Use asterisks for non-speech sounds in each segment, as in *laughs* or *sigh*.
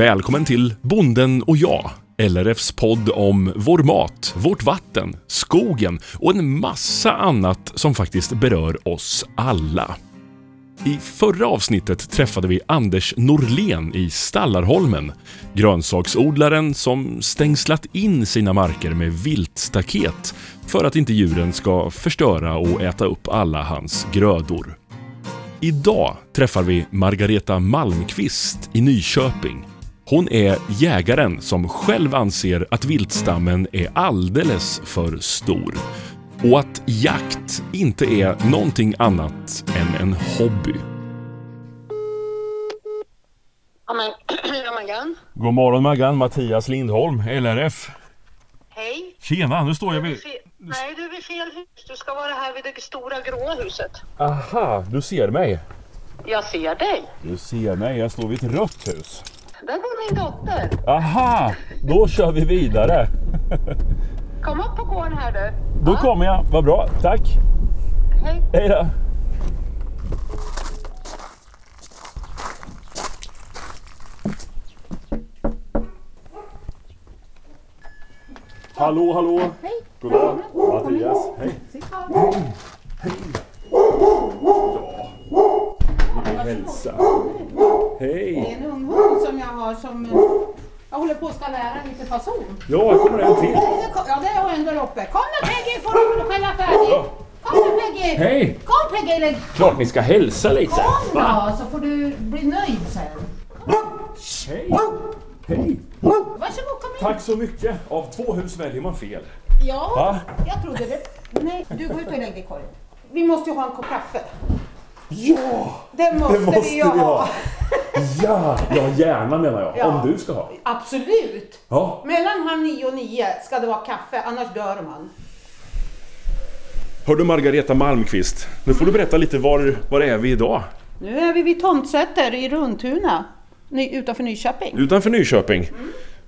Välkommen till Bonden och jag, LRFs podd om vår mat, vårt vatten, skogen och en massa annat som faktiskt berör oss alla. I förra avsnittet träffade vi Anders Norlén i Stallarholmen. Grönsaksodlaren som stängslat in sina marker med viltstaket för att inte djuren ska förstöra och äta upp alla hans grödor. Idag träffar vi Margareta Malmqvist i Nyköping. Hon är jägaren som själv anser att viltstammen är alldeles för stor och att jakt inte är någonting annat än en hobby. Ja men, *clears throat* ja Maggan. God morgon Maggan, Mattias Lindholm, LRF. Hej. Tjena, nu står jag vid... Nej, du är vid fel hus. Du ska vara här vid det stora gråa huset. Aha, du ser mig. Jag ser dig. Du ser mig, jag står vid ett rött hus. Där bor min dotter. Aha, då kör vi vidare. Kom upp på gården här du. Då kommer jag, vad bra, tack. Hej. Hej då. Hallå, hallå. Hej. God dag. Mattias. Hej. Hej. Ja. Hälsa? Hej. En som jag har som eh, jag håller på att ska lära lite fason. Ja, kommer en till. Ja, det har ändå där uppe. Kom nu Peggy, får du skälla färdigt. Kom nu Peggy. Hej. Kom Peggy, lägg. Klart ni ska hälsa lite. Kom då, så får du bli nöjd sen. Hej. Hej. Varsågod, kom in. Tack så mycket. Av två hus väljer man fel. Ja, Va? jag trodde det. Nej, du går ut och lägg dig i korgen. Vi måste ju ha en kopp kaffe. Ja! Det måste, Det måste vi vi ju ha. *laughs* Ja, ja gärna menar jag. Ja. Om du ska ha. Absolut. Ja. Mellan halv nio och nio ska det vara kaffe, annars dör man. Hör du Margareta Malmqvist, nu får du berätta lite var, var är vi idag? Nu är vi vid Tomtsätter i Runtuna, ny, utanför Nyköping. Utanför Nyköping.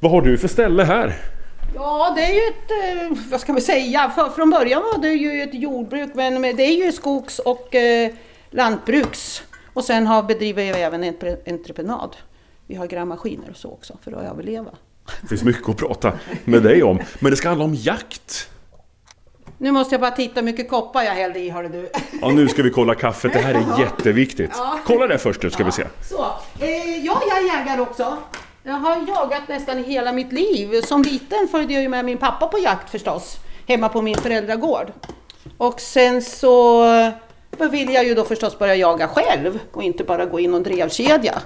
Vad har du för ställe här? Ja, det är ju ett, eh, vad ska vi säga, för, från början var det ju ett jordbruk, men det är ju skogs och eh, lantbruks. Och sen har, bedriver vi även entre- entreprenad. Vi har grävmaskiner och så också för att överleva. Det finns mycket att prata med dig om. Men det ska handla om jakt. Nu måste jag bara titta hur mycket koppar jag hällde i, hörde du. Ja, nu ska vi kolla kaffet. Det här är *laughs* jätteviktigt. Kolla det först nu ska vi se. Så, eh, ja, jag är jägare också. Jag har jagat nästan hela mitt liv. Som liten följde jag ju med min pappa på jakt förstås, hemma på min föräldragård. Och sen så eh, ville jag ju då förstås börja jaga själv och inte bara gå in i någon drevkedja.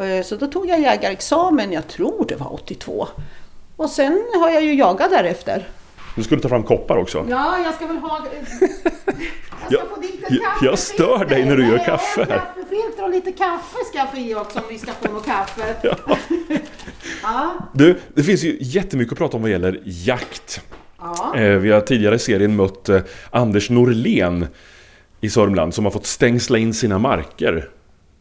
Eh, Så då tog jag jägarexamen, jag tror det var 82. Och sen har jag ju jagat därefter. Du ta fram koppar också. Ja, jag ska väl ha... Jag ska Jag- jag- stör dig när du gör Nej, kaffe. Ja, kaffefilter och lite kaffe ska jag få i också om vi ska få något kaffe. *laughs* Ja. Du, det finns ju jättemycket att prata om vad gäller jakt. Ja. Eh, Vi har tidigare i serien mött eh, Anders Norlén i Sörmland som har fått stängsla in sina marker.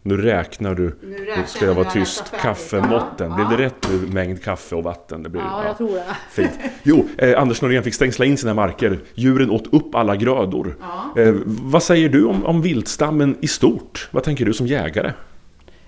Nu räknar du. Nu Nu räknar ska det jag vara tyst. Kaffemåtten. Ja, Blev det ja. rätt nu? Mängd kaffe och vatten? Det blir, ja, jag tror det. Fint. Jo, eh, Anders Norlén fick stängsla in sina marker. Djuren åt upp alla grödor. Eh, vad säger du om, om viltstammen i stort? Vad tänker du som jägare?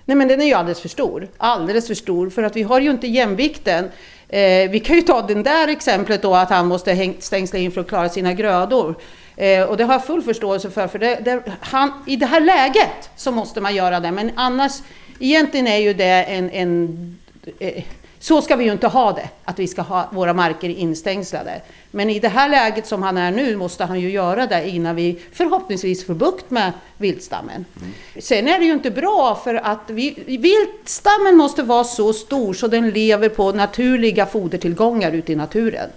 Nej men den är ju alldeles för stor. Alldeles för stor för att vi har ju inte jämvikten. Eh, vi kan ju ta den där exemplet då att han måste stängsla in för att klara sina grödor. Eh, och det har jag full förståelse för. för det, det, han, I det här läget så måste man göra det. Men annars, egentligen är ju det en... en eh, så ska vi ju inte ha det, att vi ska ha våra marker instängslade. Men i det här läget som han är nu måste han ju göra det innan vi förhoppningsvis får bukt med viltstammen. Sen är det ju inte bra för att vi, viltstammen måste vara så stor så den lever på naturliga fodertillgångar ute i naturen.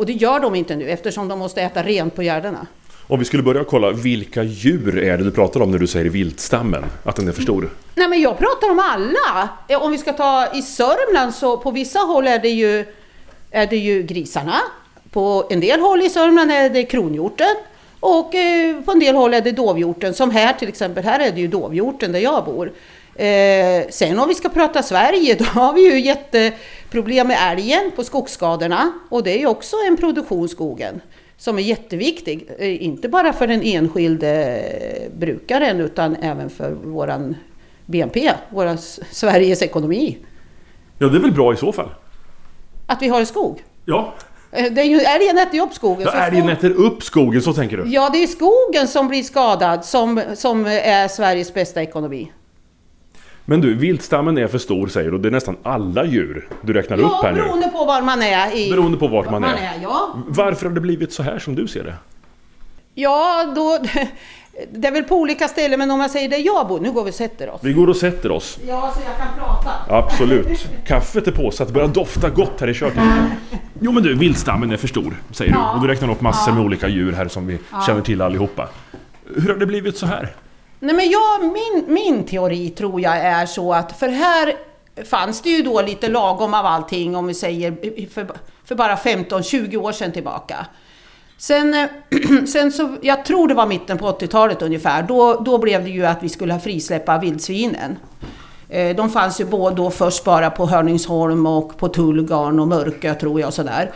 Och det gör de inte nu eftersom de måste äta rent på gärdena. Om vi skulle börja kolla, vilka djur är det du pratar om när du säger viltstammen? Att den är för stor? Nej men jag pratar om alla. Eh, Om vi ska ta i Sörmland så på vissa håll är det ju, är det ju grisarna. På en del håll i Sörmland är det kronhjorten. Och eh, på en del håll är det dovhjorten. Som här till exempel, här är det ju dovhjorten där jag bor. Eh, sen om vi ska prata Sverige, *laughs* då har vi ju jätteproblem med älgen på skogsskadorna. Och det är ju också en produktion, skogen, som är jätteviktig. Eh, inte bara för den enskilde eh, brukaren utan även för våran BNP, våra Sveriges ekonomi. Ja, det är väl bra i så fall. Att vi har en skog. Ja, Eh, Det är ju, älgen äter upp skogen. ja det skog- äter upp skogen, så tänker du? Ja, det är skogen som blir skadad som, som är Sveriges bästa ekonomi. Men du, viltstammen är för stor säger du, det är nästan alla djur du räknar upp Ja, här nu. beroende på var man är. I, Beroende på vart man är. ja. Varför har det blivit så här som du ser det? ja, då... *laughs* Det är väl på olika ställen, men om jag säger där jag bor... Nu går vi och sätter oss. Vi går och sätter oss. Ja, så jag kan prata. Absolut. *laughs* Kaffet är påsatt, det börjar dofta gott här i köket. *laughs* Jo men du, viltstammen är för stor, säger du. Ja. Och du räknar upp massor med olika djur här som vi känner till allihopa. Hur har det blivit så här? Nej, men jag, min, min teori tror jag är så att, för här fanns det ju då lite lagom av allting om vi säger för, för bara 15-20 år sedan tillbaka. Sen, eh, *clears throat* sen så, jag tror det var mitten på 80-talet ungefär, då, då blev det ju att vi skulle frisläppa vildsvinen. Eh, de fanns ju både då först bara på Hörningsholm och på Tullgarn och Mörkö tror jag och sådär.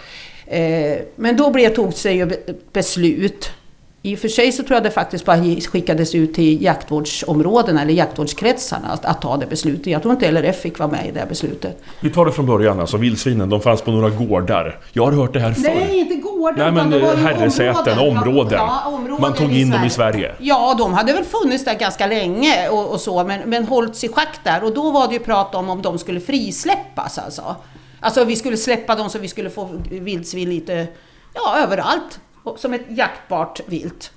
Eh, men då blev, tog sig ju beslut. I och för sig så tror jag det faktiskt bara skickades ut till jaktvårdsområdena eller jaktvårdskretsarna att, att ta det beslutet. Jag tror inte LRF fick vara med i det beslutet. Vi tar det från början alltså, vildsvinen, de fanns på några gårdar. Jag har hört det här förr. Nej, inte gårdar. Nej, men, utan det var ju herresäten, områden. områden Man tog in dem i Sverige. Ja, de hade väl funnits där ganska länge och, och så, men, men hållits i schack där. Och då var det ju prat om om de skulle frisläppas alltså. Alltså vi skulle släppa dem så vi skulle få vildsvin lite, ja överallt. Som ett jaktbart vilt.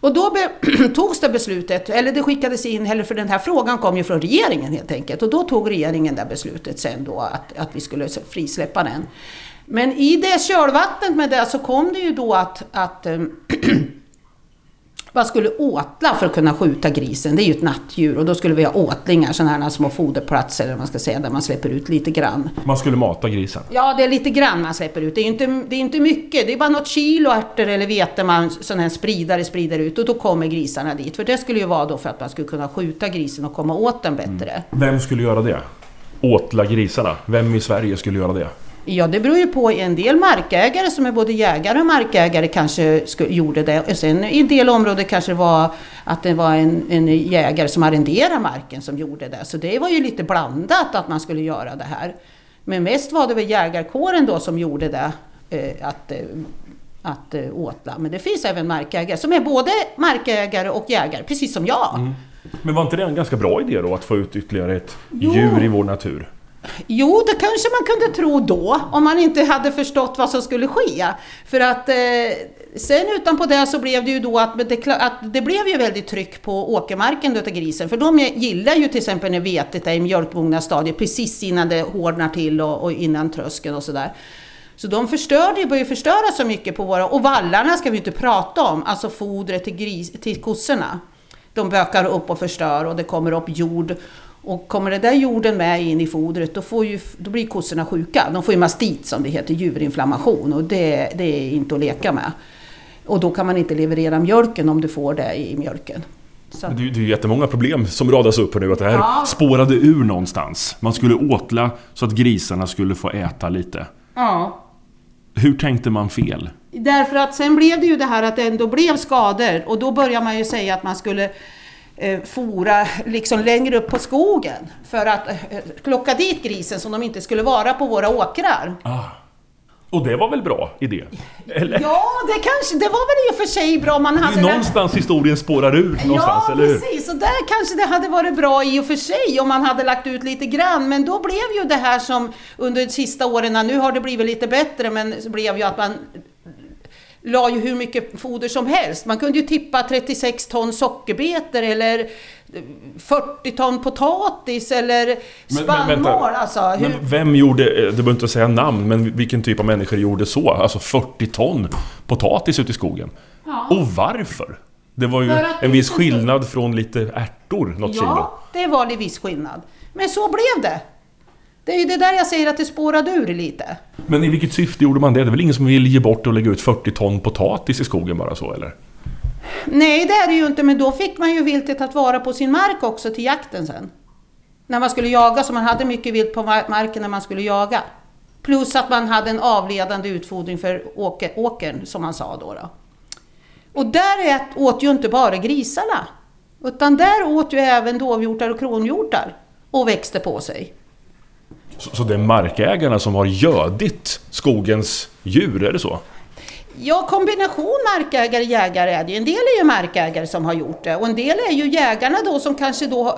Och då *clears throat* togs det beslutet, eller det skickades in, eller för den här frågan kom ju från regeringen helt enkelt. Och då tog regeringen det beslutet sen då att, att vi skulle frisläppa den. Men i det kölvattnet med det så kom det ju då att, att ehm, *clears throat* man skulle åtla för att kunna skjuta grisen. Det är ju ett nattdjur och då skulle vi ha åtlingar, sådana här små foderplatser eller man ska säga, där man släpper ut lite grann. Man skulle mata grisen. Ja, det är lite grann man släpper ut. Det är inte, det är inte mycket. Det är bara något kilo ärtor eller vete man sån här spridare sprider ut och då kommer grisarna dit. För det skulle ju vara då för att man skulle kunna skjuta grisen och komma åt den bättre. Vem skulle göra det? Åtla grisarna. Vem i Sverige skulle göra det? Ja, det beror ju på. En del markägare som är både jägare och markägare kanske gjorde det. Och sen i en del områden kanske det var att det var en, en jägare som arrenderar marken som gjorde det. Så det var ju lite blandat att man skulle göra det här. Men mest var det väl jägarkåren då som gjorde det. Eh, att, eh, att eh, åtla. Men det finns även markägare som är både markägare och jägare, precis som jag. Men var inte det en ganska bra idé då, att få ut ytterligare ett djur i vår natur? Jo, det kanske man kunde tro då, om man inte hade förstått vad som skulle ske. För att eh, sen utanpå det så blev det ju då att det, att det blev ju väldigt tryck på åkermarken utav grisen. För de gillar ju till exempel när vetet är i mjölkmogna stadiet, precis innan det hårdnar till och, och innan tröskeln och sådär. Så de förstörde, började förstöra så mycket på våra... Och vallarna ska vi inte prata om, alltså fodret till, gris, till kossorna. De bökar upp och förstör och det kommer upp jord. Och kommer det där jorden med in i fodret då, får ju, då blir kossorna sjuka. De får ju mastit som det heter, juverinflammation och det, det är inte att leka med. Och då kan man inte leverera mjölken om du får det i mjölken. Så, Det är det är jättemånga problem som radas upp här nu, att det här Ja. spårade ur någonstans. Man skulle åtla så att grisarna skulle få äta lite. ja. Hur tänkte man fel? Därför att sen blev det ju det här att det ändå blev skador och då börjar man ju säga att man skulle fora liksom längre upp på skogen för att eh, locka dit grisen som de inte skulle vara på våra åkrar. Och det var väl bra idé? Eller? Ja, det kanske, det var väl i och för sig bra man hade... Någonstans historien spårar ur någonstans, ja, eller hur? precis. Och där kanske det hade varit bra i och för sig om man hade lagt ut lite grann. Men då blev ju det här som under de sista åren, nu har det blivit lite bättre, men så blev ju att man la ju hur mycket foder som helst. Man kunde ju tippa 36 ton sockerbetor eller 40 ton potatis eller spannmål. alltså, hur, Men vem gjorde, eh, du behöver inte säga namn, men vilken typ av människor gjorde så? Alltså 40 ton potatis ute i skogen. Ja. Och varför? Det var ju en viss skillnad från lite ärtor, något kilo. Ja, det var en viss skillnad. Men så blev det. Det är ju det där jag säger att det spårade ur lite. Men i vilket syfte gjorde man det? Det är väl ingen som vill ge bort och lägga ut 40 ton potatis i skogen bara så, eller? Nej, det är det ju inte, men då fick man ju viltet att vara på sin mark också till jakten sen. När man skulle jaga, så man hade mycket vilt på mar- marken när man skulle jaga. Plus att man hade en avledande utfodring för åker, åkern, som man sa då. då. Och där åt ju inte bara grisarna, utan där åt ju även dovhjortar och kronhjortar och växte på sig. Så, så det är markägarna som har gödit skogens djur, är det så? Ja, kombination markägare jägare är det ju. En del är ju markägare som har gjort det och en del är ju jägarna då som kanske då eh,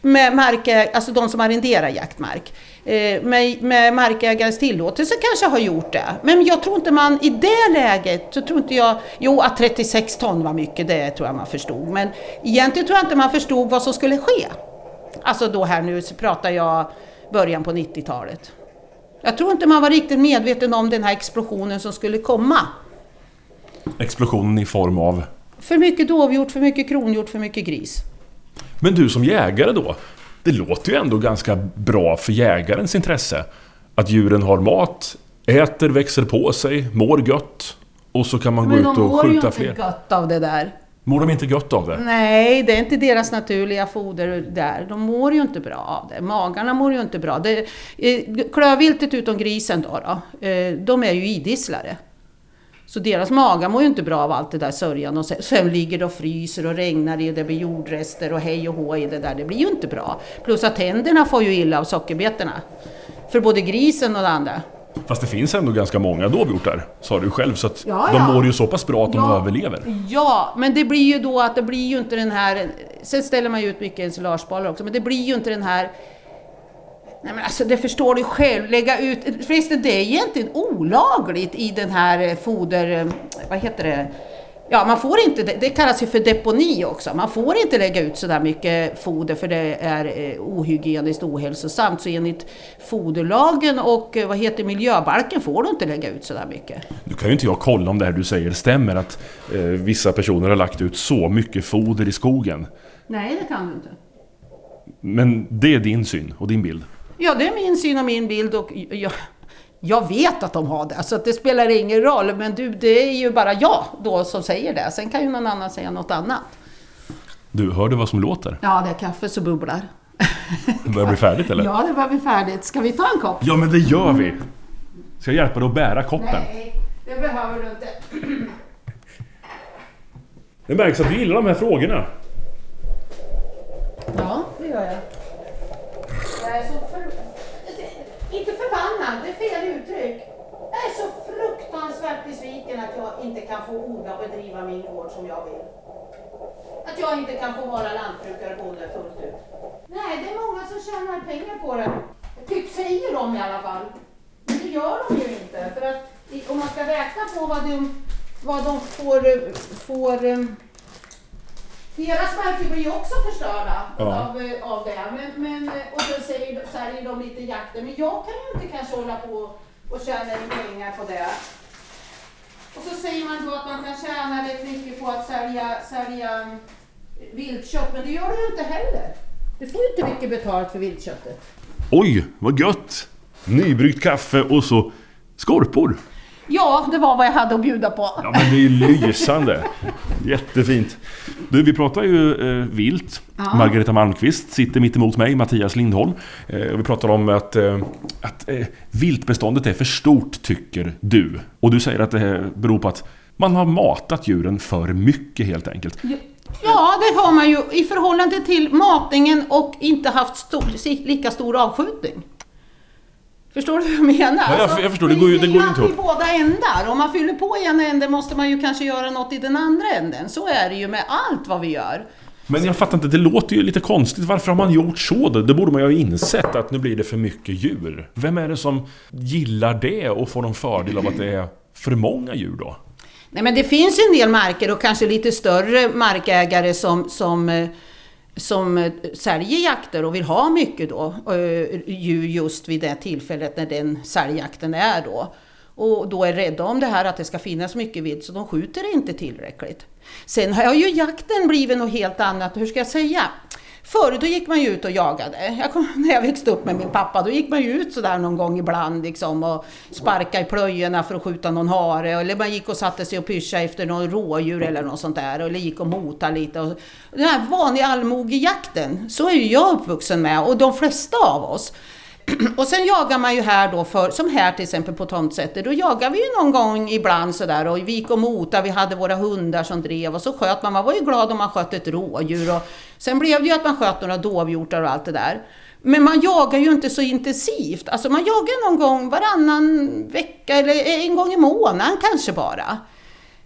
med markägare, alltså de som arrenderar jaktmark. Eh, med, med markägarens tillåtelse kanske har gjort det. Men jag tror inte man i det läget, så tror inte jag, jo att 36 ton var mycket, det tror jag man förstod. Men egentligen tror jag inte man förstod vad som skulle ske. Alltså då här nu så pratar jag början på 90-talet. Jag tror inte man var riktigt medveten om den här explosionen som skulle komma. Explosionen i form av... För mycket dovhjort, för mycket kronhjort, för mycket gris. Men du som jägare då? Det låter ju ändå ganska bra för jägarens intresse. Att djuren har mat, äter, växer på sig, mår gött. Och så kan man gå ut och de mår ju skjuta inte fler. gott av det där. Mår de inte gott av det? Nej, det är inte deras naturliga foder där. De mår ju inte bra av det. Magarna mår ju inte bra. Det, eh, klövviltet utom grisen då, då eh, de är ju idisslare. Så deras magar mår ju inte bra av allt det där sörjan och sen, sen ligger det och fryser och regnar i och det blir jordrester och hej och hå i det där. Det blir ju inte bra. Plus att tänderna får ju illa av sockerbetorna. För både grisen och det andra. Fast det finns ändå ganska många dovhjortar, sa du själv. Så att Ja, de ja. mår ju så pass bra att de Ja. överlever. Ja, men det blir ju då att det blir ju inte den här... Sen ställer man ju ut mycket ensilagebollar också, men det blir ju inte den här... Nej men alltså det förstår du själv, lägga ut... Förresten det är egentligen olagligt i den här foder... Vad heter det? Ja, man får inte, det kallas ju för deponi också. Man får inte lägga ut sådär mycket foder för det är eh, ohygieniskt ohälsosamt. Så enligt foderlagen och eh, vad heter miljöbalken får du inte lägga ut sådär mycket. Nu kan ju inte jag kolla om det här du säger stämmer, att eh, vissa personer har lagt ut så mycket foder i skogen. Nej, det kan du inte. Men det är din syn och din bild. Ja, det är min syn och min bild och jag, jag vet att de har det, så att det spelar ingen roll. Men du, det är ju bara jag då som säger det. Sen kan ju någon annan säga något annat. Du, hör du vad som låter? Ja, det är kaffe som bubblar. Det *laughs* börjar bli färdigt eller? Ja, det var vi färdigt. Ska vi ta en kopp? Ja, men det gör vi! Ska jag hjälpa dig att bära koppen? Nej, det behöver du inte. Det märks att du gillar de här frågorna. Ja, det gör. Jag är så för... Inte förbannad, det är fel uttryck. Jag är så fruktansvärt besviken att jag inte kan få odla och bedriva min gård som jag vill. Att jag inte kan få vara lantbrukare och bonde fullt ut. Nej, det är många som tjänar pengar på det. Typ säger de i alla fall. Men det gör de ju inte. För att om man ska räkna på vad de, vad de får, eh, får eh, deras marker blir ju också förstörda Ja. av, eh, av det. Men, men, eh, och så säger, säljer de lite jakter. Men jag kan ju inte kanske hålla på och tjäna in pengar på det. Och så säger man då att man kan tjäna rätt mycket på att sälja, sälja mm, viltkött. Men det gör du ju inte heller. Du får ju inte mycket betalt för viltköttet. Oj, vad gött! Nybryggt kaffe och så skorpor. Ja, det var vad jag hade att bjuda på. Ja men det är lysande. Jättefint. Du, vi pratar ju eh, vilt. Ja. Margareta Malmqvist sitter mitt emot mig, Mattias Lindholm. Eh, vi pratar om att, eh, att eh, viltbeståndet är för stort, tycker du. Och du säger att det beror på att man har matat djuren för mycket helt enkelt. Ja, det har man ju i förhållande till matningen och inte haft stor, lika stor avskjutning. Förstår du hur jag menar? Ja, jag- jag förstår. Det går ju- det går ju inte i ihop. båda ändar. Om man fyller på i ena änden måste man ju kanske göra något i den andra änden. Så är det ju med allt vad vi gör. Men jag fattar inte, det låter ju lite konstigt. Varför har man gjort så? då? Det borde man ju ha insett att nu blir det för mycket djur. Vem är det som gillar det och får någon fördel av att det är för många djur då? Nej, men det finns en del marker och kanske lite större markägare som, som, eh, som eh, säljer jakter och vill ha mycket då, eh, djur just vid det tillfället när den säljjakten är då. Och då är rädda om det här att det ska finnas mycket vilt så de skjuter inte tillräckligt. Sen har ju jakten blivit något helt annat, hur ska jag säga? Förr då gick man ju ut och jagade. Jag kom, *laughs* när jag växte upp med min pappa, då gick man ju ut sådär någon gång ibland liksom och sparka i plöjorna för att skjuta någon hare. Eller man gick och satte sig och pyschade efter någon rådjur eller något sånt där. Eller gick och motade lite. Och den här vanliga allmogejakten, så är ju jag uppvuxen med och de flesta av oss. *clears throat* Och sen jagar man ju här då, för, som här till exempel på Tomtsäter, då jagar vi ju någon gång ibland sådär och vi gick och motade, vi hade våra hundar som drev och så sköt man, man var ju glad om man sköt ett rådjur och sen blev det ju att man sköt några dovhjortar och allt det där. Men man jagar ju inte så intensivt. Alltså man jagar någon gång varannan vecka eller en gång i månaden kanske bara.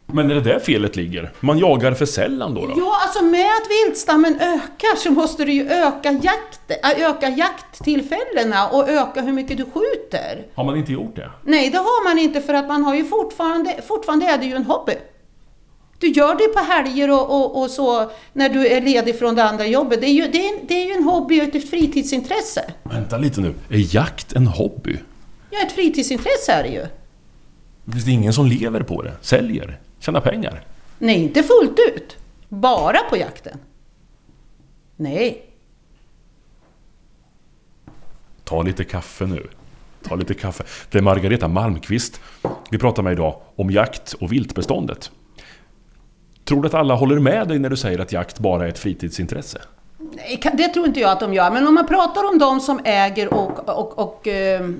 Men är det där felet ligger? Man jagar för sällan då? då? Ja, alltså med att viltstammen ökar så måste du ju öka, jakt, äh, öka jakttillfällena och öka hur mycket du skjuter. Har man inte gjort det? Nej, det har man inte för att man har ju fortfarande, fortfarande är det ju en hobby. Du gör det på helger och, och, och så när du är ledig från det andra jobbet. Det är ju, det är, det är ju en hobby och ett fritidsintresse. Vänta lite nu. Är jakt en hobby? Ja, ett fritidsintresse är det ju. Finns det ingen som lever på det? Säljer? Tjänar pengar? Nej, inte fullt ut. Bara på jakten. Nej. Ta lite kaffe nu. Ta lite kaffe. Det är Margareta Malmqvist. Vi pratar med idag om jakt och viltbeståndet. Tror du att alla håller med dig när du säger att jakt bara är ett fritidsintresse? Nej, det tror inte jag att de gör. Men om man pratar om de som äger och, och, och eh,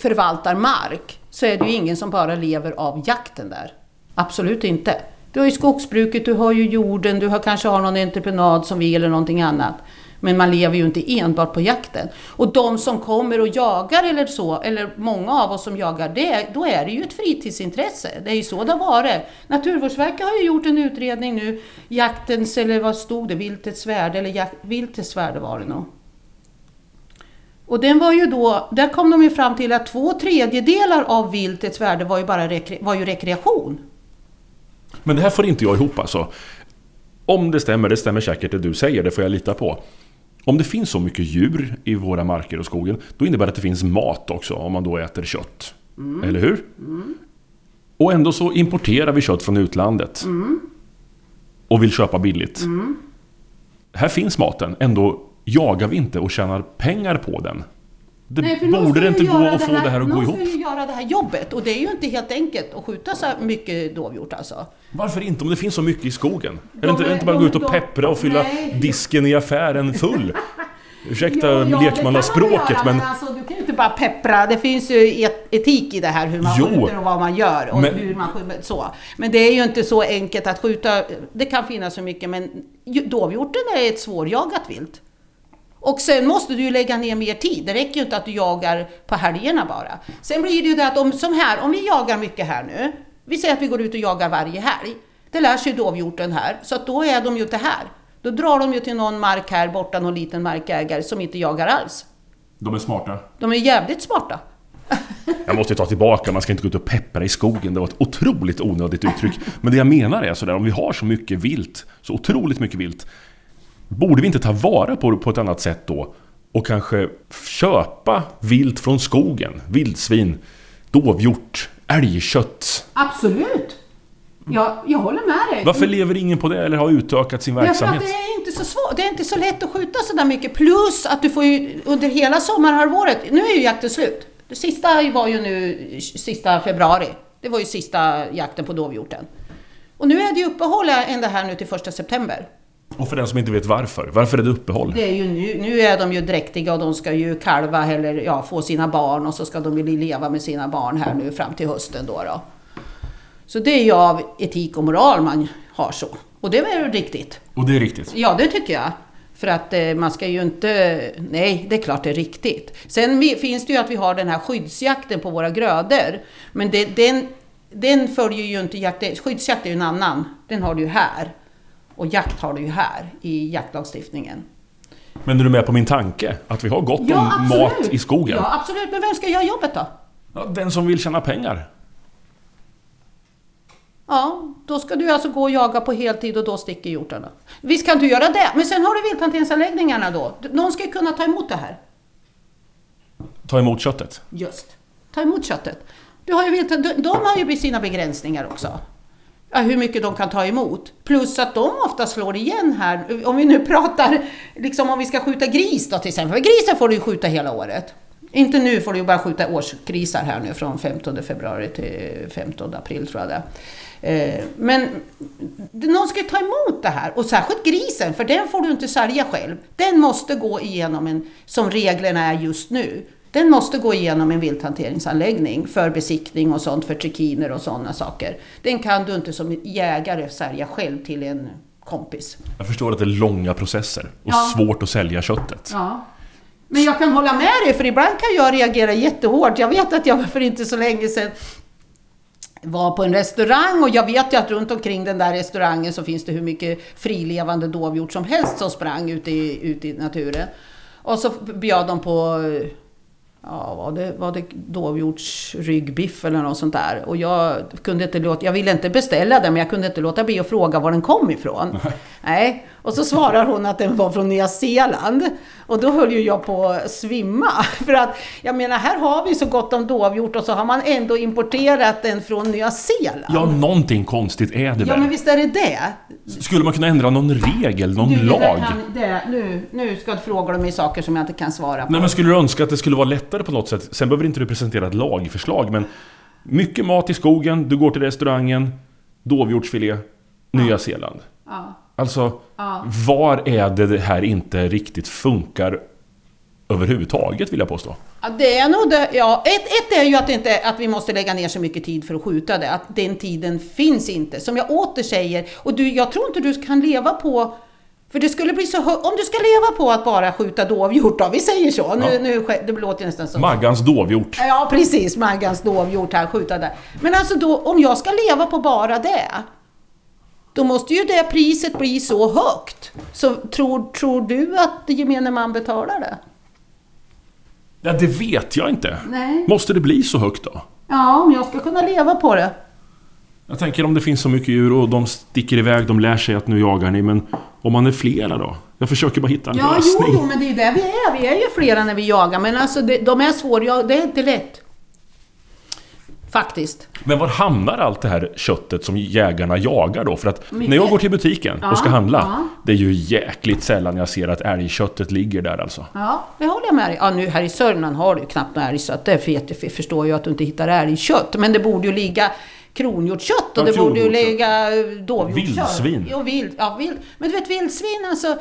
förvaltar mark så är det ju ingen som bara lever av jakten där. Absolut inte. Du har ju skogsbruket, du har ju jorden, du har kanske har någon entreprenad som vi eller någonting annat. Men man lever ju inte enbart på jakten. Och de som kommer och jagar eller så, eller många av oss som jagar, det, då är det ju ett fritidsintresse. Det är ju så det har varit. Naturvårdsverket har ju gjort en utredning nu, jaktens, eller vad stod det, viltets värde, eller jak, viltets värde var det nog. Och den var ju då, där kom de ju fram till att två tredjedelar av viltets värde var ju bara rekre, var ju rekreation. Men det här får inte jag ihop alltså. Om det stämmer, det stämmer säkert det du säger, det får jag lita på. Om det finns så mycket djur i våra marker och skogen, då innebär det att det finns mat också, om man då äter kött. Eller hur? Och ändå så importerar vi kött från utlandet. Och vill köpa billigt. Här finns maten, ändå jagar vi inte och tjänar pengar på den. Det Nej, för någon borde det inte gå att få det här att gå någon ihop. ska ju göra det här jobbet och det är ju inte helt enkelt att skjuta så mycket dovhjort alltså. Varför inte om det finns så mycket i skogen? Är det De inte, är det är- inte bara att gå ut och de- peppra och fylla Nej. disken i affären full? *laughs* Ursäkta Ja, ja, lekmannaspråket men... men alltså, du kan ju inte bara peppra. Det finns ju et etik i det här hur man Jo, skjuter och vad man gör och men- hur man skjuter. Så. Men det är ju inte så enkelt att skjuta. Det kan finnas så mycket men dovhjorten är ett svårjagat vilt. Och sen måste du ju lägga ner mer tid. Det räcker ju inte att du jagar på helgerna bara. Sen blir det ju det att om, som här, om vi jagar mycket här nu. Vi säger att vi går ut och jagar varje helg. Det lär sig dovhjorten här, så att då är de ju inte här. Då drar de ju till någon mark här borta, någon liten markägare som inte jagar alls. De är smarta. De är jävligt smarta. Jag måste ta tillbaka, man ska inte gå ut och peppra i skogen. Det var ett otroligt onödigt uttryck. Men det jag menar är sådär, om vi har så mycket vilt, så otroligt mycket vilt. Borde vi inte ta vara på det på ett annat sätt då? Och kanske köpa vilt från skogen? Vildsvin, dovhjort, älgkött. Absolut! Jag, jag håller med dig. Varför lever ingen på det eller har utökat sin Därför att verksamhet? det är inte så svårt. Det är inte så lätt att skjuta så där mycket. Plus att du får ju under hela sommarhalvåret. Nu är ju jakten slut. Det sista var ju nu sista februari. Det var ju sista jakten på dovhjorten. Och nu är det ju uppehåll ända här nu till första september. Och för den som inte vet varför, varför är det uppehåll? Det är ju nu, nu är de ju dräktiga och de ska ju kalva eller ja, få sina barn och så ska de ju leva med sina barn här nu fram till hösten då. då. Så det är ju av etik och moral man har så. Och det är väl riktigt. Och det är riktigt. Ja, det tycker jag. För att eh, man ska ju inte... Nej, det är klart det är riktigt. Sen finns det ju att vi har den här skyddsjakten på våra grödor. Men det, den, den följer ju inte jakt... Skyddsjakt är ju en annan. Den har du ju här. Och jakt har du ju här i jaktlagstiftningen. Men är du med på min tanke? Att vi har gott om mat i skogen? Ja, absolut. Men vem ska göra jobbet då? Ja, den som vill tjäna pengar. Ja, då ska du alltså gå och jaga på heltid och då sticker hjortarna. Visst kan du göra det, men sen har du vilthanteringsanläggningarna då. Någon ska ju kunna ta emot det här. Ta emot köttet. Just. Ta emot köttet. Du har ju vilt, de har ju sina begränsningar också. Ja, hur mycket de kan ta emot. Plus att de ofta slår igen här. Om vi nu pratar, liksom om vi ska skjuta gris då till exempel. Grisen får du ju skjuta hela året. Inte nu får du ju bara skjuta årsgrisar här nu från 15 februari till 15 april tror jag det är. Eh, men någon ska ju ta emot det här och särskilt grisen för den får du inte sälja själv. Den måste gå igenom en, som reglerna är just nu, den måste gå igenom en vilthanteringsanläggning för besiktning och sånt, för trikiner och sådana saker. Den kan du inte som jägare sälja själv till en kompis. Jag förstår att det är långa processer och Ja. svårt att sälja köttet. Ja. Men jag kan hålla med dig, för ibland kan jag reagera jättehårt. Jag vet att jag för inte så länge sedan var på en restaurang och jag vet ju att runt omkring den där restaurangen så finns det hur mycket frilevande dovhjort som helst som sprang ute i, ute i naturen. Och så bjöd de på ja, var det, var det dovhjortsryggbiff eller något sånt där. Och jag kunde inte låta, jag ville inte beställa den men jag kunde inte låta bli att fråga var den kom ifrån. Nej. Och så svarar hon att den var från Nya Zeeland. Och då höll ju jag på att svimma. *laughs* För att jag menar, här har vi så gott om dovhjort och så har man ändå importerat den från Nya Zeeland. Ja, någonting konstigt är det Ja, väl? men visst är det det. Skulle man kunna ändra någon regel, någon Du, lag? Kan, det, nu, nu ska du fråga mig saker som jag inte kan svara på. Nej, men skulle du önska att det skulle vara lättare på något sätt? Sen behöver inte du presentera ett lagförslag, men mycket mat i skogen, du går till restaurangen, dovhjortsfilé, Nya Zeeland. Ja. Alltså, Ja. var är det det här inte riktigt funkar överhuvudtaget, vill jag påstå? Ja, det är nog det. Ja, ett, ett är ju att, inte, att vi måste lägga ner så mycket tid för att skjuta det. Att den tiden finns inte. Som jag åter säger, och du, jag tror inte du kan leva på för det skulle bli så Om du ska leva på att bara skjuta dovhjort då, vi säger så. Nu, Ja. nu, det låter nästan som... Maggans dovhjort. Ja, precis. Maggans dovhjort här, skjuta där. Men alltså då, om jag ska leva på bara det, då måste ju det priset bli så högt. Så tror, tror du att gemene man betalar det? Ja, det vet jag inte. Nej. Måste det bli så högt då? Ja, om jag ska kunna leva på det. Jag tänker om det finns så mycket djur och de sticker iväg, de lär sig att nu jagar ni, men om man är flera då? Jag försöker bara hitta en Ja, lösning. jo, men det är ju det vi är. Vi är ju flera när vi jagar, men alltså det, de är svåra. Ja, det är inte lätt. Faktiskt. Men var hamnar allt det här köttet som jägarna jagar då? För att Mycket. när jag går till butiken Ja, och ska handla, ja. det är ju jäkligt sällan jag ser att älgköttet ligger där alltså. Ja, det håller jag med dig. Ja, nu här i Sörmland har du ju knappt något älg, så att det jag förstår ju att du inte hittar älgkött. Men det borde ju ligga kronhjortkött och Ja, det borde ju ligga eh, dovhjortkött. Vildsvin. Ja, vild, ja, vild. Men du vet vildsvin alltså,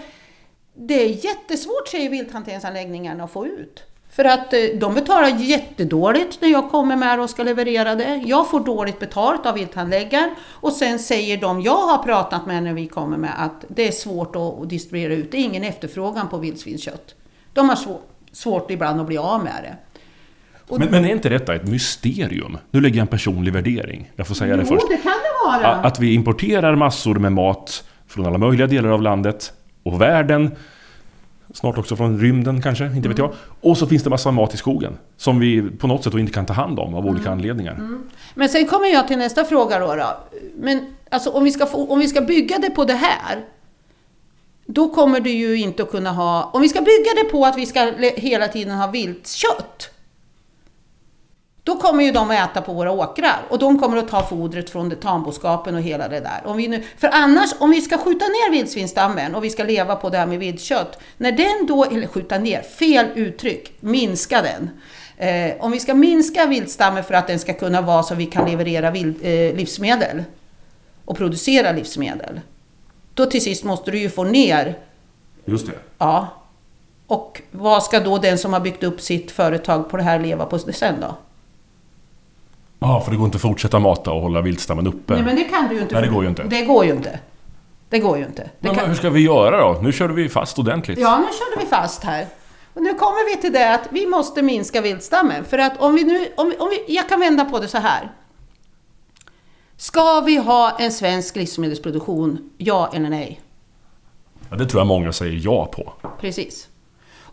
det är jättesvårt säger vilthanteringsanläggningarna att få ut. För att eh, de betalar jättedåligt när jag kommer med och ska leverera det. Jag får dåligt betalt av vilthandläggaren och sen säger de jag har pratat med när vi kommer med att det är svårt att distribuera ut. Det är ingen efterfrågan på vildsvinskött. De har svår, svårt ibland att bli av med det. Men, men är inte detta ett mysterium? Nu lägger jag en personlig värdering. Jag får säga det jo, först. det kan det vara. Att vi importerar massor med mat från alla möjliga delar av landet och världen. Snart också från rymden kanske, inte vet jag. Och så finns det massa mat i skogen. Som vi på något sätt då inte kan ta hand om av olika anledningar. Men sen kommer jag till nästa fråga då. då. Men alltså, om, vi ska få, om vi ska bygga det på det här, då kommer du ju inte att kunna ha... Om vi ska bygga det på att vi ska hela tiden ha viltkött, då kommer ju de att äta på våra åkrar och de kommer att ta fodret från det, tamboskapen och hela det där. Om vi nu, för annars, om vi ska skjuta ner vildsvinsstammen och vi ska leva på det här med viltkött, när den då, eller skjuta ner, fel uttryck, minska den. Eh, om vi ska minska viltstammen för att den ska kunna vara så vi kan leverera vild, eh, livsmedel och producera livsmedel, då till sist måste du ju få ner Just det. Ja. Och vad ska då den som har byggt upp sitt företag på det här leva på sen då? Ja, för det går inte att fortsätta mata och hålla viltstammen uppe. Nej men det kan du ju inte. Nej, det går ju inte. Det går ju inte. Det går ju inte. Det Men kan... hur ska vi göra då? Nu körde vi fast ordentligt. Ja, nu körde vi fast här. Och nu kommer vi till det att vi måste minska viltstammen. För att om vi nu, om vi, om vi, jag kan vända på det så här. Ska vi ha en svensk livsmedelsproduktion? Ja eller nej? Ja, det tror jag många säger ja på. Precis.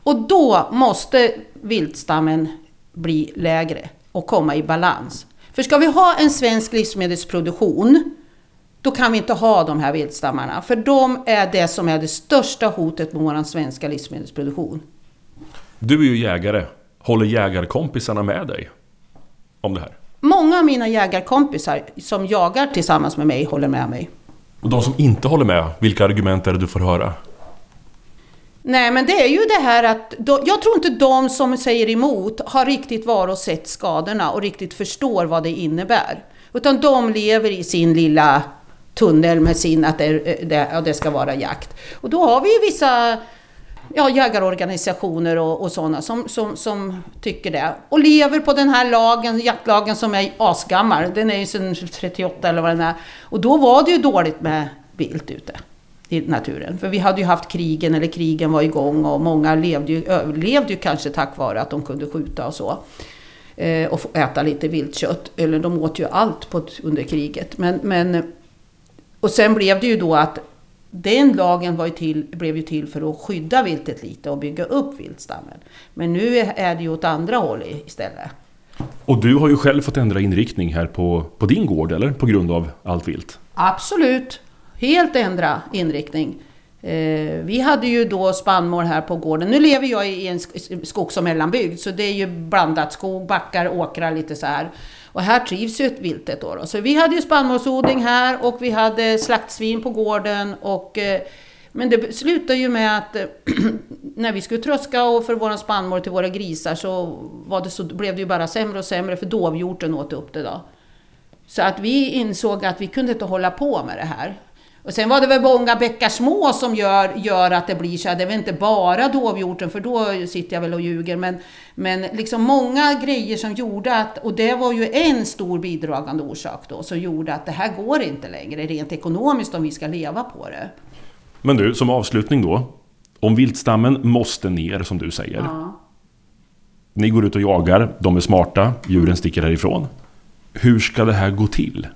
Och då måste viltstammen bli lägre och komma i balans. För ska vi ha en svensk livsmedelsproduktion, då kan vi inte ha de här viltstammarna. För de är det som är det största hotet mot vår svenska livsmedelsproduktion. Du är ju jägare. Håller jägarkompisarna med dig? Om det här? Många av mina jägarkompisar som jagar tillsammans med mig håller med mig. Och de som inte håller med, vilka argument är det du får höra? Nej, men det är ju det här att då, jag tror inte de som säger emot har riktigt varit och sett skadorna och riktigt förstår vad det innebär. Utan de lever i sin lilla tunnel med sin att det, det, ja, det ska vara jakt. Och då har vi ju vissa ja, jägarorganisationer och, och sådana som, som, som tycker det. Och lever på den här lagen, jaktlagen som är asgammal. Den är ju sedan 38 eller vad den är. Och då var det ju dåligt med vilt ute i naturen. För vi hade ju haft krigen, eller krigen var igång och många levde ju, överlevde ju kanske tack vare att de kunde skjuta och så. Eh, och äta lite viltkött. Eller de åt ju allt på, under kriget. Men, men, och sen blev det ju då att den lagen var ju till, blev ju till för att skydda viltet lite och bygga upp viltstammen. Men nu är det ju åt andra håll istället. Och du har ju själv fått ändra inriktning här på, på din gård, eller? På grund av allt vilt? Absolut. Helt ändra inriktning. Eh, vi hade ju då spannmål här på gården. Nu lever jag i en skogs och mellanbygd, så det är ju blandat skog, backar, åkrar, lite så här. Och här trivs ju viltet då, då. Så vi hade ju spannmålsodling här och vi hade slaktsvin på gården. Och, eh, men det slutade ju med att eh, *clears throat* när vi skulle tröska och för våra spannmål till våra grisar så, var det så blev det ju bara sämre och sämre för dovhjorten åt upp det då. Så att vi insåg att vi kunde inte hålla på med det här. Och sen var det väl många bäckar små som gör, gör att det blir så här. Det är väl inte bara dovhjorten, för då sitter jag väl och ljuger. Men, men liksom många grejer som gjorde att, och det var ju en stor bidragande orsak då, som gjorde att det här går inte längre rent ekonomiskt om vi ska leva på det. Men du, som avslutning då. Om viltstammen måste ner, som du säger. Ja. Ni går ut och jagar, de är smarta, djuren sticker härifrån. Hur ska det här gå till?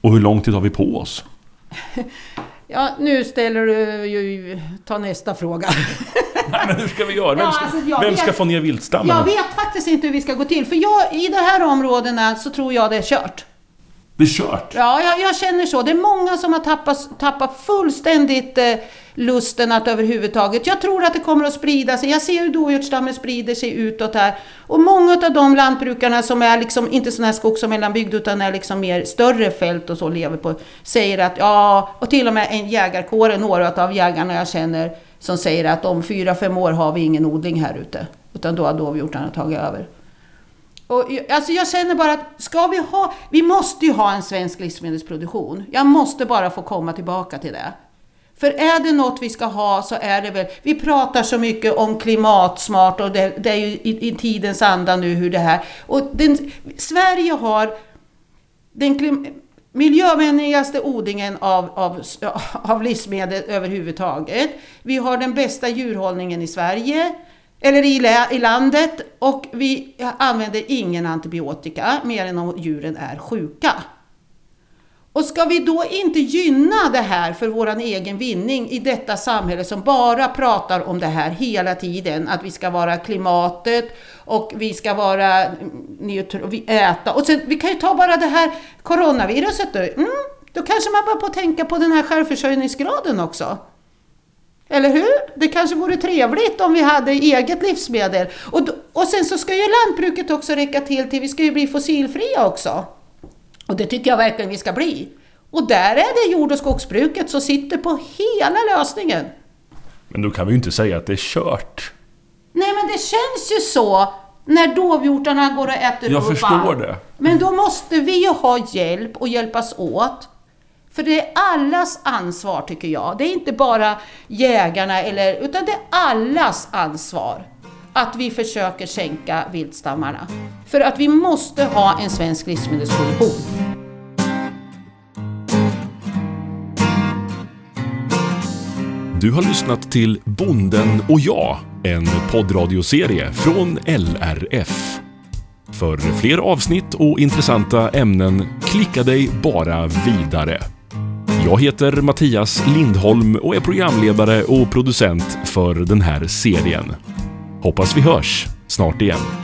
Och hur lång tid har vi på oss? Ja, nu ställer du ju... Ta nästa fråga. *laughs* Nej, men hur ska vi göra? Vem ska, ja, alltså, vem ska få ner viltstammen? Jag vet faktiskt inte hur vi ska gå till. För jag, i de här områdena så tror jag det är kört. Det är kört? Ja, jag, jag känner så. Det är många som har tappat, tappat fullständigt eh, lusten att överhuvudtaget... Jag tror att det kommer att sprida sig. Jag ser hur dovhjortsstammen sprider sig utåt här. Och många av de lantbrukarna som är liksom inte sådana här skogs och mellanbygd utan är liksom mer större fält och så lever på, säger att ja, och till och med en jägarkår, några av jägarna jag känner, som säger att om fyra, fem år har vi ingen odling här ute. Utan då har dovhjortarna tagit över. Och, alltså jag känner bara att ska vi ha, vi måste ju ha en svensk livsmedelsproduktion. Jag måste bara få komma tillbaka till det. För är det något vi ska ha så är det väl, vi pratar så mycket om klimatsmart och det, det är ju i, i, tidens anda nu hur det här, och den, Sverige har den klim, miljövänligaste odlingen av, av, av livsmedel överhuvudtaget. Vi har den bästa djurhållningen i Sverige, eller i, i landet, och vi använder ingen antibiotika mer än om djuren är sjuka. Och ska vi då inte gynna det här för vår egen vinning i detta samhälle som bara pratar om det här hela tiden, att vi ska vara klimatet och vi ska vara mm, neutrala, vi äta. Och sen, vi kan ju ta bara det här coronaviruset då. Mm, då kanske man börjar på tänka på den här självförsörjningsgraden också. Eller hur? Det kanske vore trevligt om vi hade eget livsmedel. Och, och sen så ska ju lantbruket också räcka till till, vi ska ju bli fossilfria också. Och det tycker jag verkligen vi ska bli. Och där är det jord och skogsbruket som sitter på hela lösningen. Men då kan vi ju inte säga att det är kört. Nej, men det känns ju så när dovhjortarna går och äter Jag förstår det. Men då måste vi ju ha hjälp och hjälpas åt. För det är allas ansvar tycker jag. Det är inte bara jägarna, eller, utan det är allas ansvar att vi försöker sänka viltstammarna. För att vi måste ha en svensk livsmedelsproduktion. Du har lyssnat till Bonden och jag, en poddradioserie från LRF. För fler avsnitt och intressanta ämnen, klicka dig bara vidare. Jag heter Mattias Lindholm och är programledare och producent för den här serien. Hoppas vi hörs snart igen.